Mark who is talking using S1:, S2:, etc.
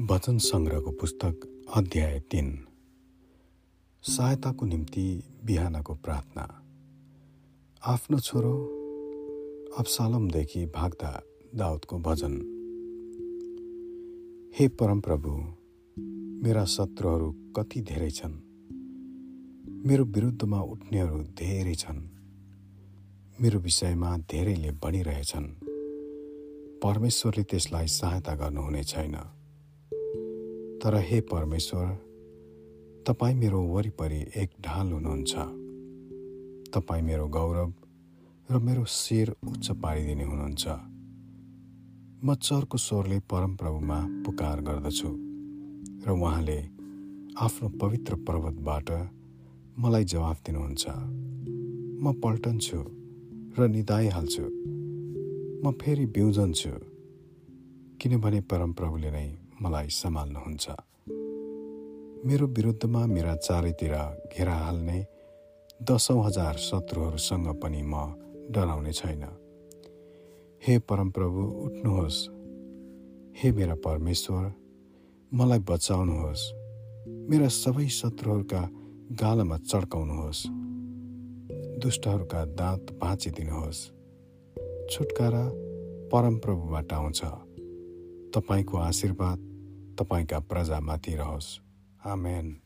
S1: वचन सङ्ग्रहको पुस्तक अध्याय तिन। सहायताको निम्ति बिहानको प्रार्थना। आफ्नो छोरो अफसालमदेखि भाग्दा दाउदको भजन। हे परमप्रभु मेरा शत्रुहरू कति धेरै छन्? मेरो विरुद्धमा उठ्नेहरू धेरै छन्। मेरो विषयमा धेरैले भनिरहेछन्। परमेश्वरले त्यसलाई सहायता गर्नुहुने छैन। तर हे परमेश्वर तपाईँ मेरो वरिपरि एक ढाल हुनुहुन्छ। तपाईँ मेरो गौरव र मेरो शिर उच्च पारिदिने हुनुहुन्छ। म चर्को स्वरले परमप्रभुमा पुकार गर्दछु र उहाँले आफ्नो पवित्र पर्वतबाट मलाई जवाफ दिनुहुन्छ। म पल्टन्छु र निदाइहाल्छु म फेरि बिउजन्छु किनभने परमप्रभुले नै मलाई सम्हाल्नुहुन्छ। मेरो विरुद्धमा मेरा चारैतिर घेरा हाल्ने दसौँ हजार शत्रुहरूसँग पनि म डराउने छैन। हे परमप्रभु उठ्नुहोस्। हे मेरा परमेश्वर मलाई बचाउनुहोस्। मेरा सबै शत्रुहरूका गालामा चड्काउनुहोस्। दुष्टहरूका दाँत भाँचिदिनुहोस् छुटकारा परमप्रभुबाट आउँछ। तपाईँको आशीर्वाद तपाईँका प्रजामाथि रहोस्। आमेन।